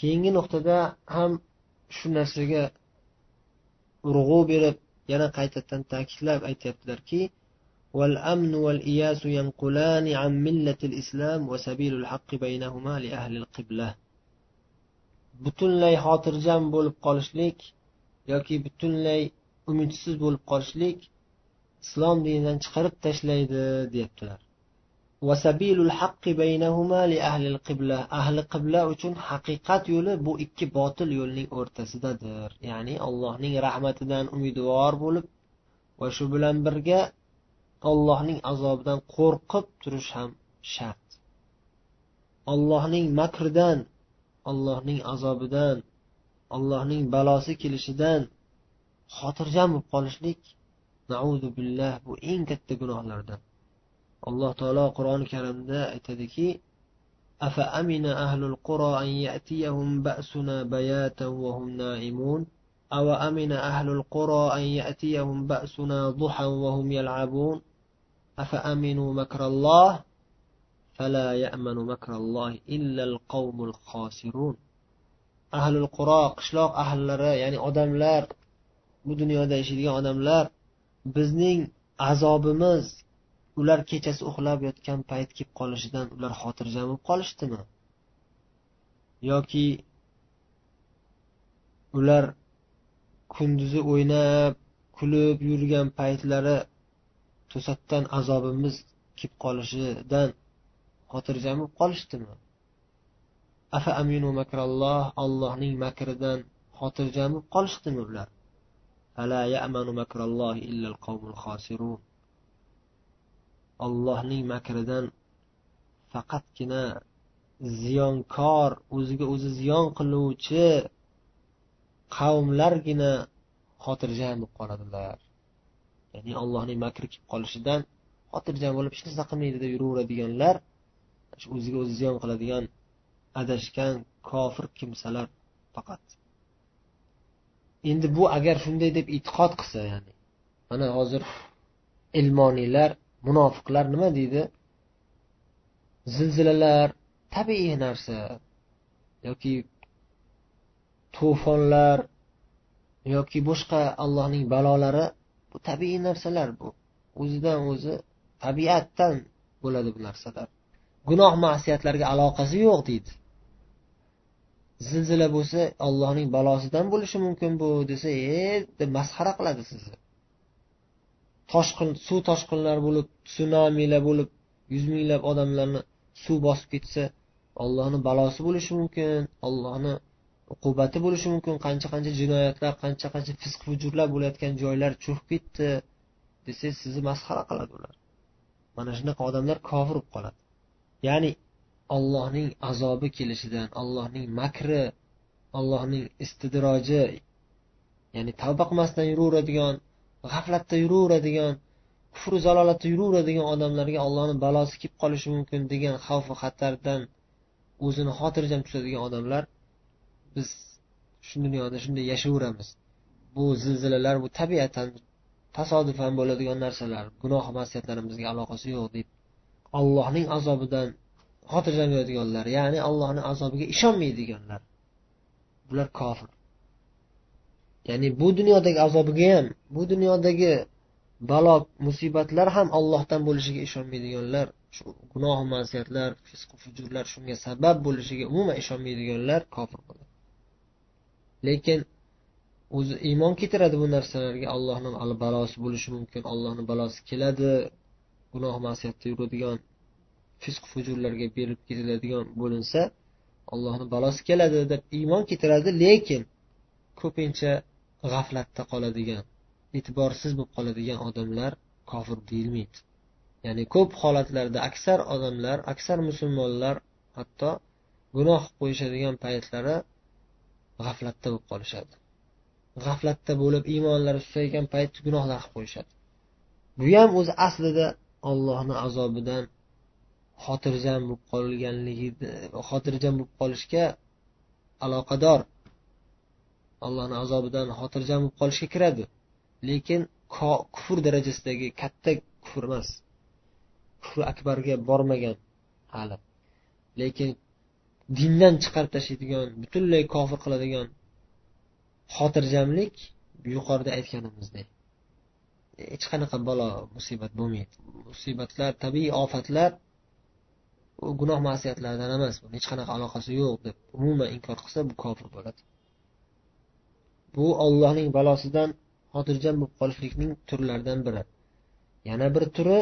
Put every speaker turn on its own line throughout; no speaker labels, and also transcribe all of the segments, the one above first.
keyingi nuqtada ham shu narsaga urg'u berib yana qaytadan ta'kidlab aytyaptilarki والأمن والإياس ينقلان عن ملة الإسلام وسبيل الحق بينهما لأهل القبلة butunlay xotirjam bo'lib qolishlik yoki butunlay umidsiz bo'lib qolishlik islom dinidan chiqarib tashlaydi deyaptilar Ahli qibla uchun haqiqat yo'li bu ikki botil yo'lning o'rtasidadir. Ya'ni allohning rahmatidan umidvor bo'lib va shu bilan birga allohning azobidan qo'rqib turish ham shart. Allohning makridan allohning azobidan allohning balosi kelishidan xotirjam bo'lib qolishlik naudu billah bu eng katta gunohlardan. alloh taolo qur'oni karimda aytadiki أفأمن أهل القرى أن يأتيهم بأسنا بياتا وهم نائمون أو أمن أهل القرى أن يأتيهم بأسنا ضحى وهم يلعبون أفأمنوا مكر الله فلا يأمن مكر الله إلا القوم الخاسرون أهل القرى قشلاق أهل يعني odamlar bu dunyoda yashaydigan odamlar bizning azobimiz ular kechasi uxlab yotgan payt kelib qolishidan ular xotirjam bo'lib qolishdimi? Yoki ular kunduzi o'ynab kulib yurgan paytlari to'satdan azobimiz kelib qolishidan xotirjam bo'lib qolishdimi? Afa aminu makralloh allohning makridan xotirjam bo'lib qolishdimi ular? Allohning makridan faqatgina ziyonkor o'ziga o'zi ziyon qiluvchi qavmlargina xotirjam bo'lib qoladilar. Ya'ni allohning makri kelib qolishidan xotirjam bo'lib hech narsa qilmaydi deb yuraveradiganlar o'ziga o'zi ziyon qiladigan adashgan kofir kimsalar faqat. Endi bu agar shunday deb e'tiqod qilsa ya'ni mana hozir ilmoniylar munofiqlar nima deydi? Zilzilalar tabiiy narsa yoki to'fonlar yoki boshqa allohning balolari bu tabiiy narsalar bu o'zidan o'zi tabiatdan bo'ladi bu narsalar. Gunoh masiyatlarga aloqasi yo'q deydi. Zilzila bo'lsa allohning balosidan bo'lishi mumkin bu desa e deb masxara qiladi sizni. Toshqin suv toshqinlar bo'lib sunamilar bo'lib yuz minglab odamlarni suv bosib ketsa ollohni balosi bo'lishi mumkin ollohni uqubati bo'lishi mumkin. Qancha qancha jinoyatlar qancha qancha fisq fujurlar bo'layotgan joylar cho'kib ketdi desangiz sizni masxara qiladi ular. Mana shunaqa odamlar kofir bo'lib qoladi. Ya'ni allohning azobi kelishidan allohning makri allohning istidroji ya'ni tavba qilmasdan yuraveradigan g'aflatda yuraveradigan kufru zalolatda yuraveradigan odamlarga ollohni balosi kelib qolishi mumkin degan xavfu xatardan o'zini xotirjam tutadigan odamlar biz shu dunyoda shunday yashayveramiz bu zilzilalar bu tabiatan tasodifan bo'ladigan narsalar gunoh masiyatlarimizga aloqasi yo'q deb allohning azobidan xotirjam yuradiganlar ya'ni allohni azobiga ishonmaydiganlar bular kofir. Ya'ni bu dunyodagi azobiga ham bu dunyodagi balo musibatlar ham allohdan bo'lishiga ishonmaydiganlar shu gunoh masiyatlar fisqu fujurlar shunga sabab bo'lishiga umuman ishonmaydiganlar kofir bo'ladi. Lekin o'zi iymon keltiradi bu narsalarga allohni balosi bo'lishi mumkin allohni balosi keladi gunoh masiyatda yuradigan fisq fujurlarga berib ketiladigan bo'linsa allohni balosi keladi deb iymon keltiradi lekin ko'pincha g'aflatda qoladigan e'tiborsiz bo'lib qoladigan odamlar kofir deyilmaydi. Ya'ni ko'p holatlarda aksar odamlar aksar musulmonlar hatto gunoh qilib qo'yishadigan paytlari g'aflatda bo'lib qolishadi. G'aflatda bo'lib iymonlari susaygan payt gunohlar qilib qo'yishadi. Bu ham o'zi aslida ollohni azobidan xotirjam bo'lib qolganligi xotirjam bo'lib qolishga aloqador. Allohni azobidan xotirjam bo'lib qolishga kiradi. Lekin kufr darajasidagi katta kufr emas. Kufr akbarga bormagan hali. Lekin dindan chiqarib tashlaydigan butunlay kofir qiladigan xotirjamlik yuqorida aytganimizdek. Hech qanaqa balo musibat bo'lmaydi. Musibatlar tabiiy ofatlar u gunoh masiyatlardan emas. Buni hech qanaqa aloqasi yo'q deb umuman inkor qilsa bu kofir bo'ladi. Bu ollohning balosidan xotirjam bo'lib qolishlikning turlaridan biri. Yana bir turi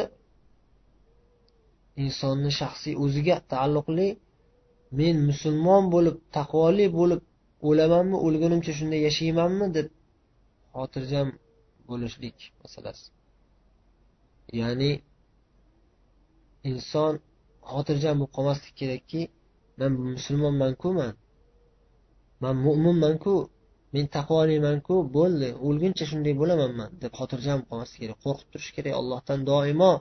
insonni shaxsiy o'ziga taalluqli men musulmon bo'lib taqvoli bo'lib o'lamanmi o'lgunimcha shunday yashaymanmi deb xotirjam bo'lishlik masalasi. Ya'ni inson xotirjam bo'lib qolmaslik kerakki man musulmonmanku man. Man mo'minmanku men taqvolimanku bo'ldi o'lguncha shunday bo'lamanman deb xotirjam qolmaslik kerak qo'rqib turish kerak allohdan doimo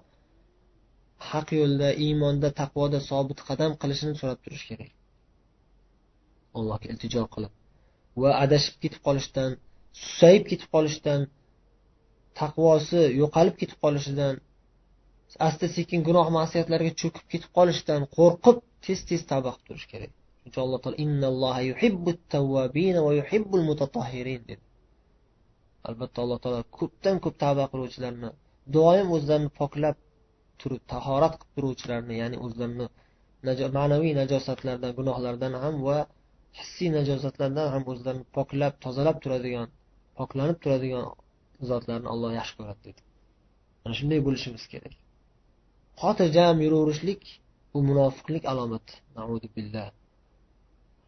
haq yo'lda iymonda taqvoda sobit qadam qilishini so'rab turish kerak. Allohga iltijo qilib va adashib ketib qolishdan susayib ketib qolishdan taqvosi yo'qolib ketib qolishidan asta sekin gunoh masiyatlarga cho'kib ketib qolishdan qo'rqib tez tez tavba qilib turish kerak. Çünki Allah təala innalloha yuhibbut tawwabin va yuhibbul mutatahhirin dedi. Albatta alloh taolo ko'pdan ko'p tavba qiluvchilarni doim o'zlarini poklab turib tahorat qilib turuvchilarni ya'ni o'zlarini ma'naviy najosatlardan gunohlardan ham va hissiy najosatlardan ham o'zlarini poklab tozalab turadigan poklanib turadigan zotlarni Alloh yaxshi ko'radi dedi. Mana shunday bo'lishimiz kerak. Xotirjam yuraverishlik bu munofiqlik alomati. Billah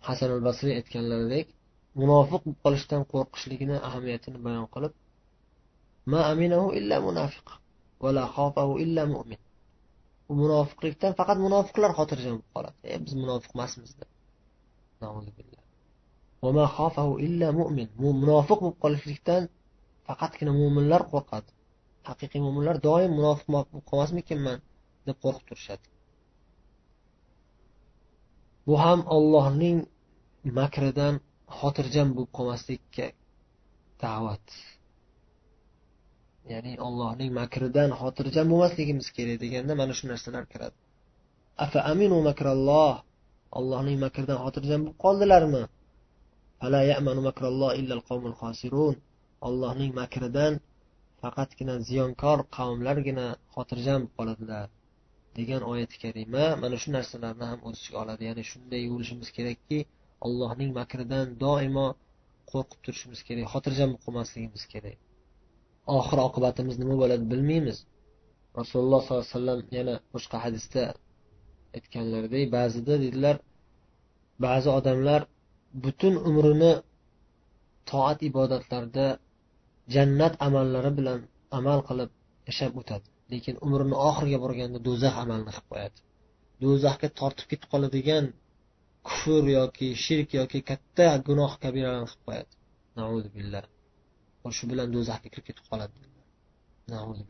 hasan al basriy aytganlaridek munofiq bo'lib qolishdan qo'rqishligini ahamiyatini bayon qilib ma aminahu illa munafiq vala xofahu illa mu'min. U munofiqlikdan faqat munofiqlar xotirjam bo'lib qoladi. E biz munofiq emasmiz deb munofiq bo'lib qolishlikdan faqatgina mo'minlar qo'rqadi. Haqiqiy mo'minlar doim munofiq bo'lib qolmasmikinman? deb qo'rqib turishadi. Bu ham ollohning makridan xotirjam bo'lib qolmaslikka da'vat. Ya'ni ollohning makridan xotirjam bo'lmasligimiz kerak deganda mana shu narsalar kiradi. Afa aminu makralloh? Allohning makridan xotirjam bo'lib qoldilarmi? Ollohning makridan faqatgina ziyonkor qavmlargina xotirjam qoladilar degan oyati karima mana shu narsalarni ham o'z ichiga oladi. Ya'ni shunday bo'lishimiz kerakki allohning makridan doimo qo'rqib turishimiz kerak xotirjam bo'lib qolmasligimiz kerak. Oxir oqibatimiz nima bo'ladi bilmaymiz. Rasululloh sollallohu alayhi vasallam yana boshqa hadisda aytganlaridek ba'zida dedilar ba'zi odamlar butun umrini toat ibodatlarda jannat amallari bilan amal qilib yashab o'tadi. Lekin umrini oxiriga borganda do'zax amalini qilib qo'yadi. Do'zaxga tortib ketib qoladigan kufr yoki shirk yoki katta gunoh kabiralarni qilib qo'yadi. Billah. Shu bilan do'zaxga kirib ketib qoladi.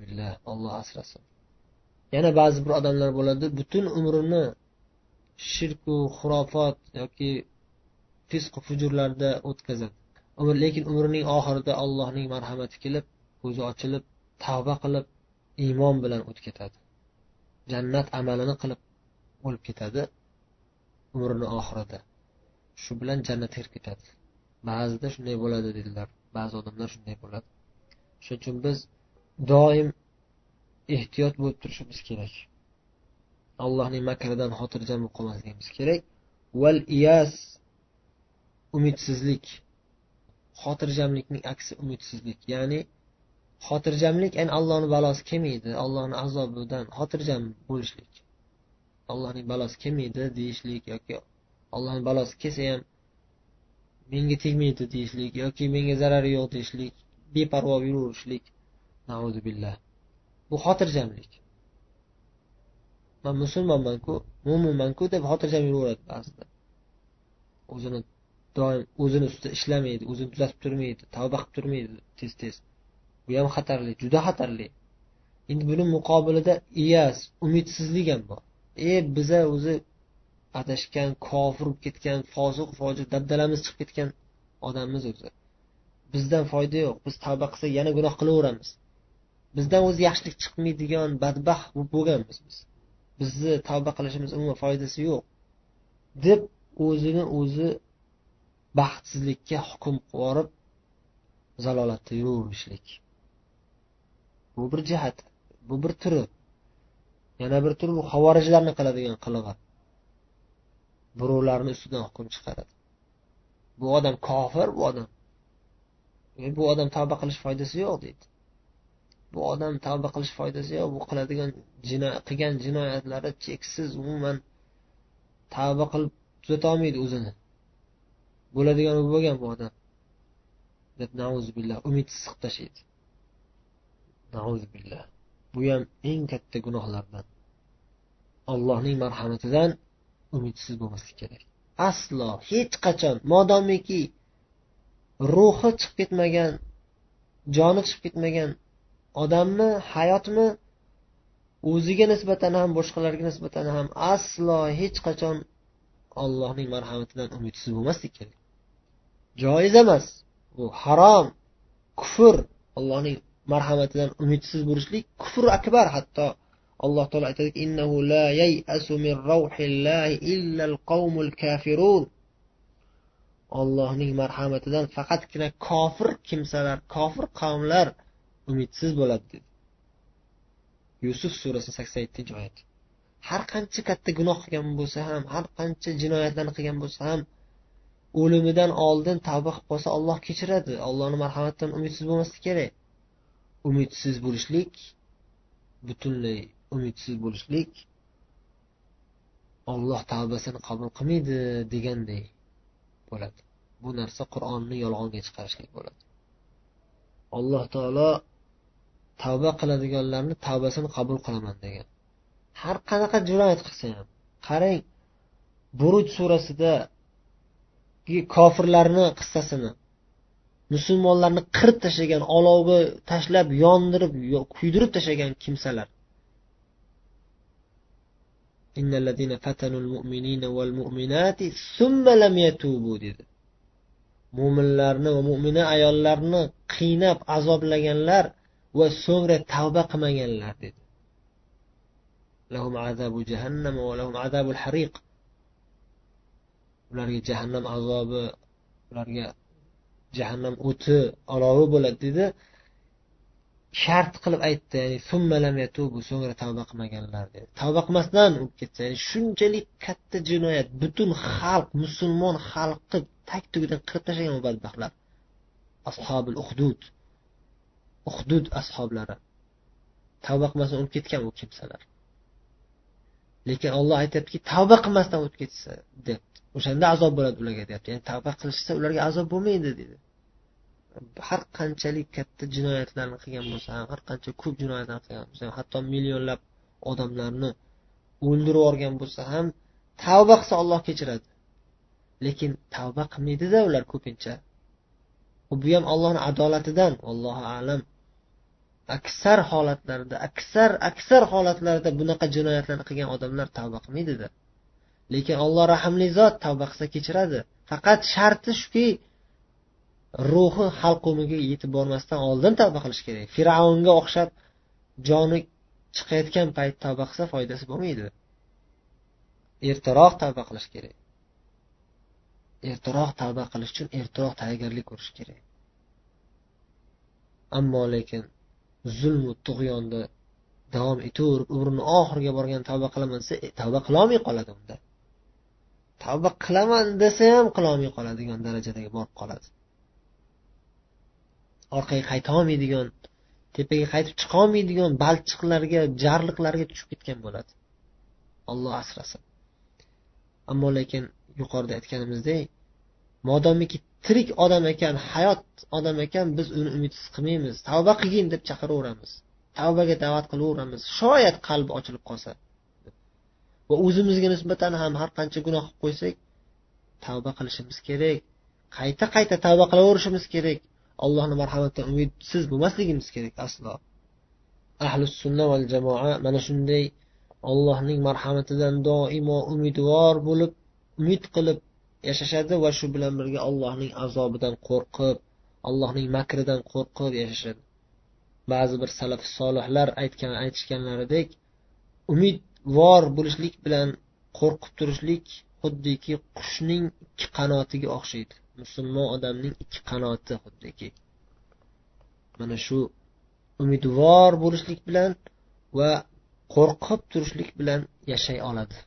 Billah. Olloh asrasin. Yana ba'zi bir odamlar bo'ladi butun umrini shirku xurofot yoki fisq fujurlarda o'tkazadi. Lekin umrining oxirida allohning marhamati kelib ko'zi ochilib tavba qilib iymon bilan o'tib ketadi jannat amalini qilib o'lib ketadi umrini oxirida. Shu bilan jannatga kirib ketadi. Ba'zida shunday bo'ladi dedilar. Ba'zi odamlar shunday bo'ladi. Shuning uchun biz doim ehtiyot bo'lib turishimiz kerak. Allohning makridan xotirjam bo'lib qolmasligimiz kerak. Val iyas umidsizlik. Xotirjamlikning aksi umidsizlik. Ya'ni xotirjamlik ya'ni allohni balosi kelmaydi allohni azobidan xotirjam bo'lishlik. Allohning balosi kelmaydi deyishlik yoki allohni balosi kelsa ham menga tegmaydi deyishlik yoki menga zarari yo'q deyishlik beparvo yuraverishlik billah. Bu xotirjamlik. Man musulmonmanku mo'minmanku deb xotirjam yuraveradi ba'zida. O'zini doim o'zini ustida ishlamaydi o'zini tuzatib turmaydi tavba qilib turmaydi tez tez bu ham xatarli juda xatarli. Endi buni muqobilida iyas umidsizlik ham bor. E biza o'zi adashgan kofir bo'lib ketgan fosiq fojir dabdalamiz chiqib ketgan odammiz o'zi. Bizdan foyda yo'q. Biz tavba qilsak yana gunoh qilaveramiz. Bizdan o'zi yaxshilik chiqmaydigan badbaxt bo'lganmiz biz. Bizni tavba qilishimiz umuman foydasi yo'q. Deb o'zini o'zi baxtsizlikka hukm qilib yuborib zalolatda yuraverishlik bu bir jihat bu bir turi yana bir turi bu havorijlarni qiladigan qilig'i. Birovlarni ustidan hukm chiqaradi. Bu odam kofir bu odam. E, bu odam tavba qilish foydasi yo'q deydi. Bu odam tavba qilish foydasi yo'q bu qiladigan qilgan jinoyatlari cheksiz umuman tavba qilib tuzatolmaydi o'zini. Bo'ladigan u bo'lgan bu odam. Deb billah umidsiz qilib tashlaydi. Billah. Bu ham eng katta gunohlardan. Allohning marhamatidan umidsiz bo'lmaslik kerak. Aslo hech qachon. Modomiki ruhi chiqib ketmagan joni chiqib ketmagan odamni hayotmi o'ziga nisbatan ham boshqalarga nisbatan ham aslo hech qachon allohning marhamatidan umidsiz bo'lmaslik kerak. Joiz emas. Bu harom kufr allohning marhamatidan umidsiz bo'lishlik kufr akbar. Hatto alloh taolo aytadiki innahu la yayasu min rawhillahi illa al kafirun. Ollohning marhamatidan faqatgina kofir kimsalar kofir qavmlar umidsiz bo'ladi dedi. Yusuf surasi sakson yettinchi oyat. Har qancha katta gunoh qilgan bo'lsa ham har qancha jinoyatlarni qilgan bo'lsa ham o'limidan oldin tavba qilib qolsa olloh kechiradi. Allohni marhamatidan umidsiz bo'lmaslik kerak. Umidsiz bo'lishlik butunlay umidsiz bo'lishlik olloh tavbasini qabul qilmaydi deganday bo'ladi. Bu narsa qur'onni yolg'onga chiqarishlik bo'ladi. Alloh taolo tavba qiladiganlarni tavbasini qabul qilaman degan. Har qanaqa jinoyat qilsa ham qarang buruj surasida kofirlarni qissasini musulmonlarni qirib tashlagan olovga tashlab yondirib kuydirib tashlagan kimsalar. Dedi. Mo'minlarni va mo'mina ayollarni qiynab azoblaganlar va so'ngra tavba qilmaganlar dedi. Lahum azabu jahannam va lahum azabul hariq. Ularga jahannam azobi ularga jahannam o'ti olovi bo'ladi dedi. Shart qilib aytdi ya'ni so'ngra tavba qilmaganlar dedi. Tavba qilmasdan o'lib ketsa ya'ni shunchalik katta jinoyat butun xalq musulmon xalqni tag tugidan qirib tashlagan u badbaxtlar ashobil uhdud. Uhdud ashoblari. Tavba qilmasdan o'lib ketgan u kimsalar. Lekin olloh aytyaptiki tavba qilmasdan o'tib ketsa deb. O'shanda azob bo'ladi ularga deyapti ya'ni tavba qilishsa ularga azob bo'lmaydi dedi. Har qanchalik katta jinoyatlarni qilgan bo'lsa ham har qancha ko'p jinoyatlarni qilgan bo'lsa ham hatto millionlab odamlarni o'ldirib yuborgan bo'lsa ham tavba qilsa olloh kechiradi. Lekin tavba qilmaydida ular ko'pincha. Bu ham ollohni adolatidan allohu alam. Aksar holatlarda aksar aksar holatlarda bunaqa jinoyatlarni qilgan odamlar tavba qilmaydida. Lekin olloh rahmli zot tavba qilsa kechiradi. Faqat sharti shuki ruhi halqumiga yetib bormasdan oldin tavba qilish kerak. Fir'avnga o'xshab joni chiqayotgan payt tavba qilsa foydasi bo'lmaydi. Ertaroq tavba qilish kerak. Ertaroq tavba qilish uchun ertaroq tayyorgarlik ko'rish kerak. Ammo lekin zulmu tug'yonda davom etaverib umrini oxiriga borgan tavba qilaman desa e, tavba qilolmay qoladi unda. Tavba qilaman desa ham qilolmay qoladigan darajadagi borib qoladi. Orqaga qaytolmaydigan tepaga qaytib chiqolmaydigan balchiqlarga jarliqlarga tushib ketgan bo'ladi. Olloh asrasin. Ammo lekin yuqorida aytganimizdek modomiki tirik odam ekan hayot odam ekan biz uni umidsiz qilmaymiz. Tavba qilgin deb chaqiraveramiz. Tavbaga da'vat qilaveramiz. Shoyat qalbi ochilib qolsa. Va o'zimizga nisbatan ham har qancha gunoh qilib qo'ysak tavba qilishimiz kerak. Qayta qayta tavba qilaverishimiz kerak. Allohni marhamatidan umidsiz bo'lmasligimiz kerak aslo. Ahli sunna val jamoa mana shunday allohning marhamatidan doimo umidvor bo'lib umid qilib yashashadi va shu bilan birga allohning azobidan qo'rqib allohning makridan qo'rqib yashashadi. Ba'zi bir salaf solihlar aytgan aytishganlaridek umid vor bo'lishlik bilan qo'rqib turishlik xuddiki qushning ikki qanotiga o'xshaydi. Musulmon odamning ikki qanoti xuddiki. Mana shu umidvor bo'lishlik bilan va qo'rqib turishlik bilan yashay oladi.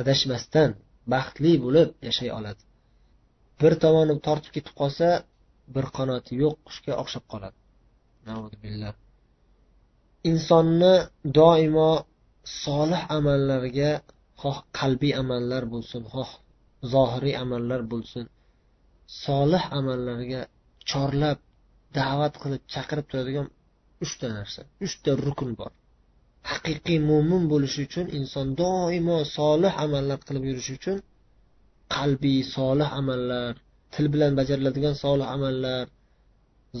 Adashmasdan baxtli bo'lib yashay oladi. Bir tomoni tortib ketib qolsa bir qanoti yo'q qushga o'xshab qoladi. Insonni doimo solih amallarga xoh qalbiy amallar bo'lsin xoh zohiriy amallar bo'lsin solih amallarga chorlab da'vat qilib chaqirib turadigan uchta narsa uchta rukn bor. Haqiqiy mo'min bo'lishi uchun inson doimo solih amallar qilib yurishi uchun qalbiy solih amallar til bilan bajariladigan solih amallar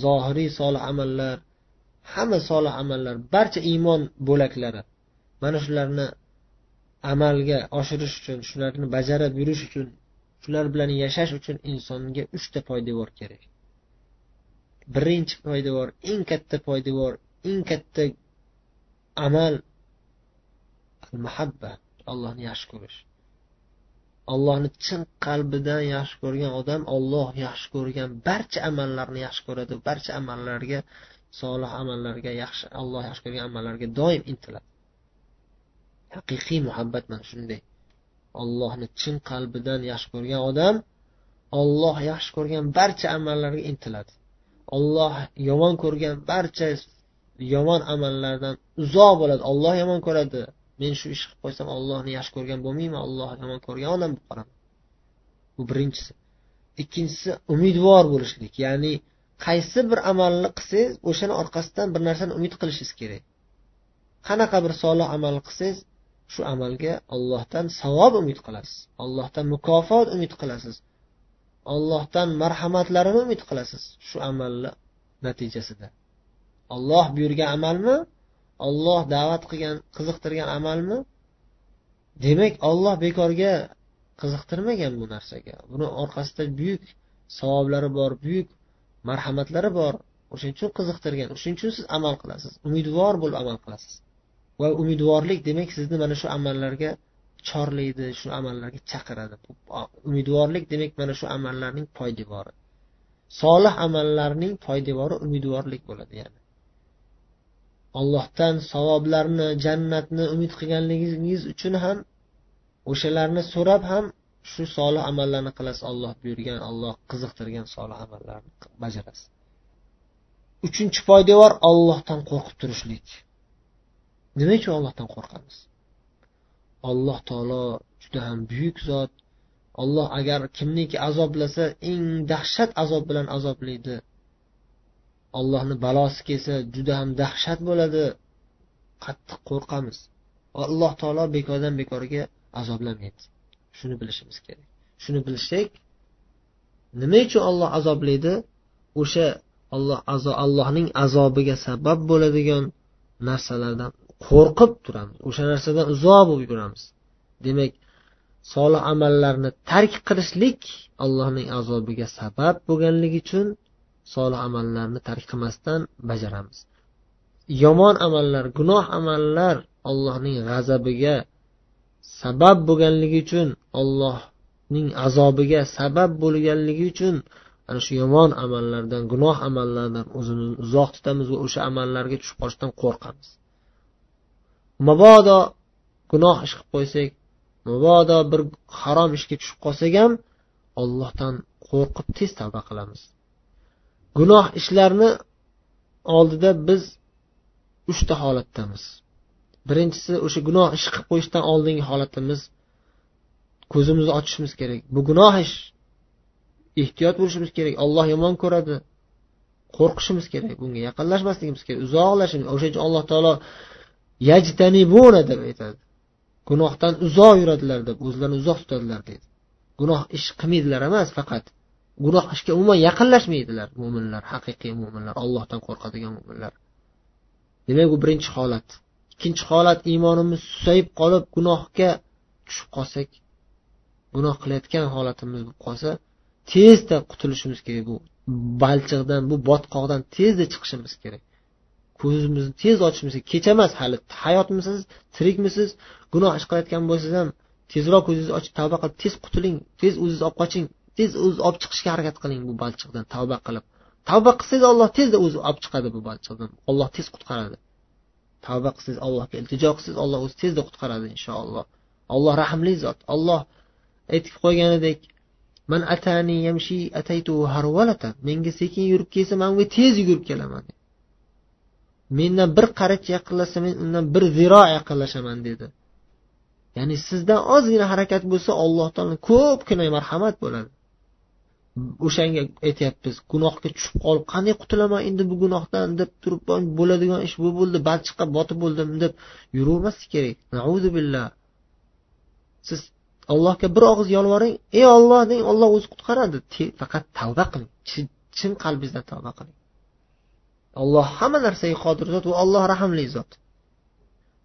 zohiriy solih amallar hamma solih amallar barcha iymon bo'laklari mana shularni amalga oshirish uchun shularni bajarib yurish uchun shular bilan yashash uchun insonga uchta poydevor kerak. Birinchi poydevor eng katta poydevor eng katta amal al mahabba allohni yaxshi ko'rish. Allohni chin qalbidan yaxshi ko'rgan odam olloh yaxshi ko'rgan barcha amallarni yaxshi ko'radi barcha amallarga solih amallarga yaxshi alloh yaxshi ko'rgan amallarga doim intiladi. Haqiqiy muhabbat mana shunday. Ollohni chin qalbidan yaxshi ko'rgan odam olloh yaxshi ko'rgan barcha amallarga intiladi. Olloh yomon ko'rgan barcha yomon amallardan uzoq bo'ladi. Olloh yomon ko'radi. Men shu ish qilib qo'ysam ollohni yaxshi ko'rgan bo'lmayman olloh yomon ko'rgan odam bo'lib qolaman bu birinchisi. Ikkinchisi umidvor bo'lishlik. Ya'ni qaysi bir amalni qilsangiz o'shani orqasidan bir narsani umid qilishingiz kerak. Qanaqa bir solih amal qilsangiz shu amalga ollohdan savob umid qilasiz. Ollohdan mukofot umid qilasiz. Ollohdan marhamatlarini umid qilasiz shu amalni natijasida. Olloh buyurgan amalmi? Olloh da'vat qilgan qiziqtirgan amalmi? Demak olloh bekorga qiziqtirmagan bu narsaga. Buni orqasida buyuk savoblari bor buyuk marhamatlari bor. O'shaning uchun qiziqtirgan o'shaning uchun siz amal qilasiz. Umidvor bo'lib amal qilasiz. Va umidvorlik demak sizni mana shu amallarga chorlaydi shu amallarga chaqiradi. Umidvorlik demak mana shu amallarning poydevori. Solih amallarning poydevori umidvorlik bo'ladi ya'ni. Ollohdan savoblarni jannatni umid qilganligingiz uchun ham o'shalarni so'rab ham shu solih amallarni qilasiz. Olloh buyurgan olloh qiziqtirgan solih amallarni bajarasiz. Uchinchi poydevor ollohdan qo'rqib turishlik. Nima uchun ollohdan qo'rqamiz? Alloh taolo juda ham buyuk zot. Olloh agar kimniki azoblasa eng dahshat azob bilan azoblaydi. Ollohni balosi kelsa juda ham dahshat bo'ladi. Qattiq qo'rqamiz. Alloh taolo bekordan bekorga azoblamaydi. Shuni bilishimiz kerak. Shuni bilsak nima uchun olloh azoblaydi? O'sha olloh allohning azobiga sabab bo'ladigan narsalardan qo'rqib turamiz. O'sha narsadan uzoq bo'lib yuramiz. Demak solih amallarni tark qilishlik allohning azobiga sabab bo'lganligi uchun solih amallarni tark qilmasdan bajaramiz. Yomon amallar gunoh amallar allohning g'azabiga sabab bo'lganligi uchun ollohning azobiga sabab bo'lganligi uchun ana shu yomon amallardan gunoh amallardan o'zimizni uzoq tutamiz va o'sha amallarga tushib qolishdan qo'rqamiz. Mabodo gunoh ish qilib qo'ysak mabodo bir harom ishga tushib qolsak ham ollohdan qo'rqib tez tavba qilamiz. Gunoh ishlarni oldida biz uchta holatdamiz. Birinchisi o'sha gunoh ish qilib qo'yishdan oldingi holatimiz ko'zimizni ochishimiz kerak. Bu gunoh ish ehtiyot bo'lishimiz kerak olloh yomon ko'radi. Qo'rqishimiz kerak bunga yaqinlashmasligimiz kerak uzoqlashimiz o'shaning uchun alloh taolo yajtanibuna deb aytadi. Gunohdan uzoq yuradilar deb o'zlarini uzoq tutadilar deydi gunoh ish qilmaydilar emas faqat gunoh ishga umuman yaqinlashmaydilar mo'minlar haqiqiy mo'minlar ollohdan qo'rqadigan mo'minlar demak bu birinchi holat. Ikkinchi holat iymonimiz susayib qolib gunohga tushib qolsak gunoh qilayotgan holatimiz bo'lib qolsa tezda qutulishimiz kerak. Bu balchiqdan bu botqoqdan tezda chiqishimiz kerak. Ko'zimizni tez ochishimiz kerak kecha emas hali. Hayotmisiz tirikmisiz gunoh ish qilayotgan bo'lsangiz ham tezroq ko'zingizni ochib tavba qilib tez qutuling tez o'zingizni olib qoching tez o'zizni olib chiqishga harakat qiling bu balchiqdan tavba qilib. Tavba qilsangiz olloh tezda o'zi olib chiqadi bu balchiqdan. Olloh tez qutqaradi. Tavba qilsangiz allohga iltijo qilsangiz olloh o'zi tezda qutqaradi inshaalloh. Alloh rahmli zot. Olloh aytib qo'yganidek man atani yamshi ataytu harvalata menga sekin yurib kelsa man unga tez yugurib kelaman. Mendan bir qarich yaqinlashsa men undan bir ziro yaqinlashaman dedi. Ya'ni sizdan ozgina harakat bo'lsa alloh taolo ko'pgina marhamat bo'ladi. O'shanga aytyapmiz gunohga tushib qolib qanday qutulaman endi bu gunohdan? deb turib bo'ladigan ish bu bo'ldi balchiqqa botib bo'ldim deb yuravermaslik kerak. Nauzu billah. Siz allohga bir og'iz yolvoring. Ey olloh deng olloh o'zi qutqaradi. Faqat tavba qiling. Chin qalbingizdan tavba qiling. Alloh hamma narsaga qodir zot va alloh rahmli zot.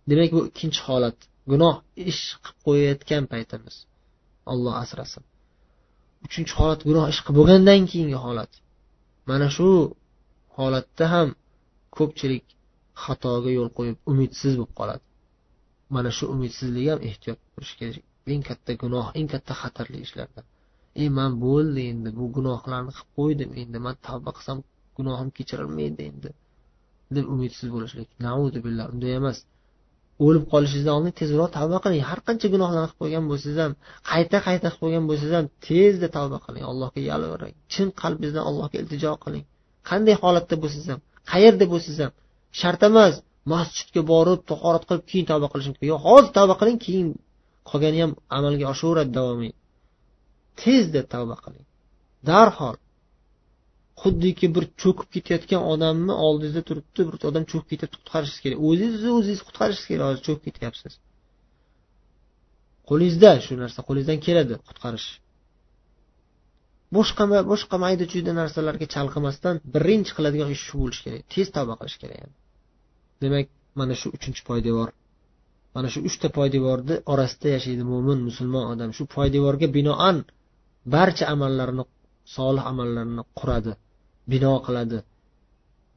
Demak bu ikkinchi holat. Gunoh ish qilib qo'yayotgan paytimiz. Olloh asrasin. Uchinchi holat gunoh ish qilib bo'lgandan keyingi holat. Mana shu holatda ham ko'pchilik xatoga yo'l qo'yib umidsiz bo'lib qoladi. Mana shu umidsizlik ham ehtiyot bo'lish kerak. Eng katta gunoh eng katta xatarli ishlardan. Ey man bo'ldi endi bu gunohlarni qilib qo'ydim. Endi man tavba qilsam gunohim kechirilmaydi endi. Deb umidsiz bo'lishlik. Naudu billah unday emas. O'lib qolishingizdan oldin tezroq tavba qiling. Har qancha gunohlarni qilib qo'ygan bo'lsangiz ham qayta qayta qilib qo'ygan bo'lsangiz ham tezda tavba qiling. Allohga yalvoring chin qalbingizdan allohga iltijo qiling. Qanday holatda bo'lsangiz ham qayerda bo'lsangiz ham shart emas. Masjidga borib tahorat qilib keyin tavba qilishim mumkin yo'q hozir tavba qiling keyin qolgani ham amalga oshaveradi davomiy tezda tavba qiling. Darhol xuddiki bir cho'kib ketayotgan odamni oldingizda turibdi bir odam cho'kib ketyapti qutqarishingiz kerak. O'zingizni o'zingiz qutqarishingiz kerak hozir cho'kib ketyapsiz. Qo'lingizda shu narsa qo'lingizdan keladi qutqarish. Boshqa boshqa mayda chuyda narsalarga chalg'imasdan birinchi qiladigan ish shu bo'lishi kerak tez tavba qilish kerak demak mana shu uchinchi poydevor mana shu uchta poydevorni orasida yashaydi mo'min musulmon odam. Shu poydevorga binoan barcha amallarini solih amallarini quradi. Bino qiladi.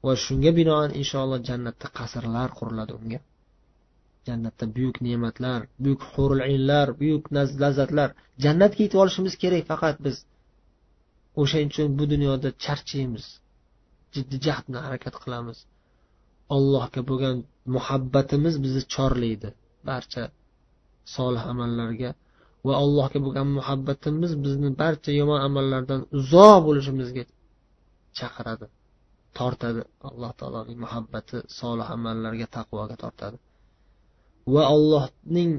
Va shunga binoan inshaalloh jannatda qasrlar quriladi unga. Jannatda buyuk ne'matlar buyuk hurul inlar buyuk lazzatlar. Jannatga yetib olishimiz kerak faqat biz. O'shaning uchun bu dunyoda charchaymiz. Jiddiy jahd bilan harakat qilamiz. Allohga bo'lgan muhabbatimiz bizni chorlaydi barcha solih amallarga. Va allohga bo'lgan muhabbatimiz bizni barcha yomon amallardan uzoq bo'lishimizga chaqiradi tortadi alloh taoloning muhabbati solih amallarga taqvoga tortadi. Va allohning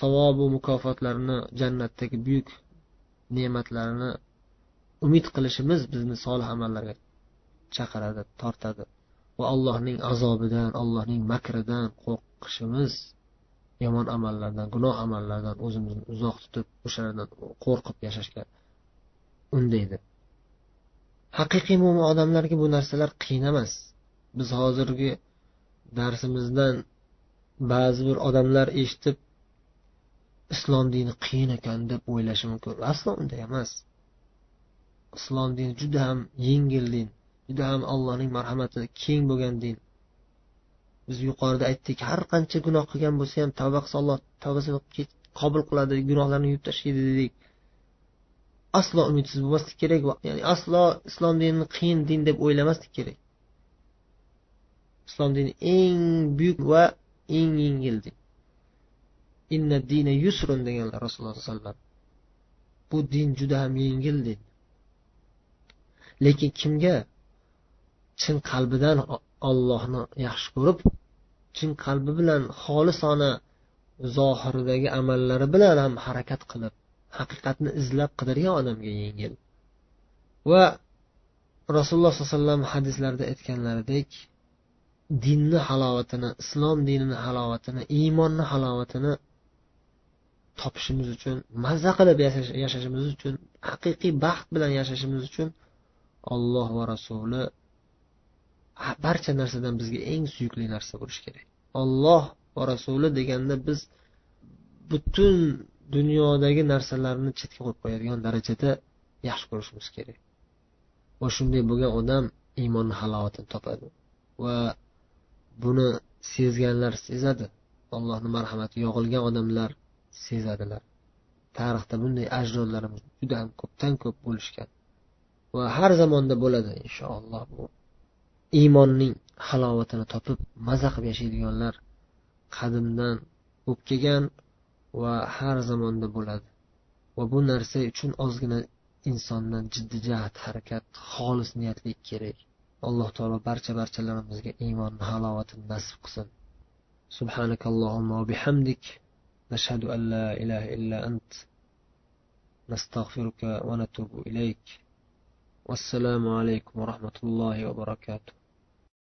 savobu mukofotlarini jannatdagi buyuk ne'matlarini umid qilishimiz bizni solih amallarga chaqiradi tortadi. Va allohning azobidan allohning makridan qo'rqishimiz yomon amallardan gunoh amallardan o'zimizni uzoq tutib o'shalardan qo'rqib yashashga undaydi. Haqiqiy mo'min odamlarga bu narsalar qiyin emas. Biz hozirgi darsimizdan ba'zi bir odamlar eshitib islom dini qiyin ekan deb o'ylashi mumkin. Aslo unday emas. Islom dini juda ham yengil din juda ham allohning marhamati keng bo'lgan din. Biz yuqorida aytdik har qancha gunoh qilgan bo'lsa ham tavba qilsa alloh tavbasini qabul qiladi gunohlarni yuvib tashlaydi dedik. Aslo umidsiz bo'lmaslik kerak ya'ni aslo islom dinini qiyin din deb o'ylamaslik kerak. Islom dini eng buyuk va eng yengil din. Inna dina yusrun deganlar rasululloh sollallohu alayhi vasallam. Bu din juda ham yengil din. Lekin kimga? Chin qalbidan ollohni yaxshi ko'rib chin qalbi bilan xolisona zohiridagi amallari bilan ham harakat qilib haqiqatni izlab qidirgan odamga yengil. Va rasululloh sollallohu alayhi vasallam hadislarida aytganlaridek dinni halovatini islom dinini halovatini iymonni halovatini topishimiz uchun mazza qilib yashashimiz uchun haqiqiy baxt bilan yashashimiz uchun olloh va rasuli barcha narsadan bizga eng suyukli narsa bo'lishi kerak. Olloh va rasuli deganda biz butun dunyodagi narsalarni chetga qo'yib qo'yadigan darajada yaxshi ko'rishimiz kerak. Va shunday bo'lgan odam iymonni halovatini topadi va buni sezganlar sezadi. Allohni marhamati yog'ilgan odamlar sezadilar. Tarixda bunday ajdodlarimiz juda ham ko'pdan ko'p bo'lishgan va har zamonda bo'ladi inshaalloh bu. Iymonning halovatini topib maza qilib yashaydiganlar qadimdan bo'lib kelgan va har zamonda bo'ladi va bu narsa uchun ozgina insondan jiddiy jahd harakat xolis niyatlik kerak alloh taolo barcha barchalarimizga iymonni halovatini nasib qilsin سبحانك اللهم وبحمدك نشهد أن لا إله إلا أنت نستغفرك ونتوب إليك والسلام عليكم ورحمة الله وبركاته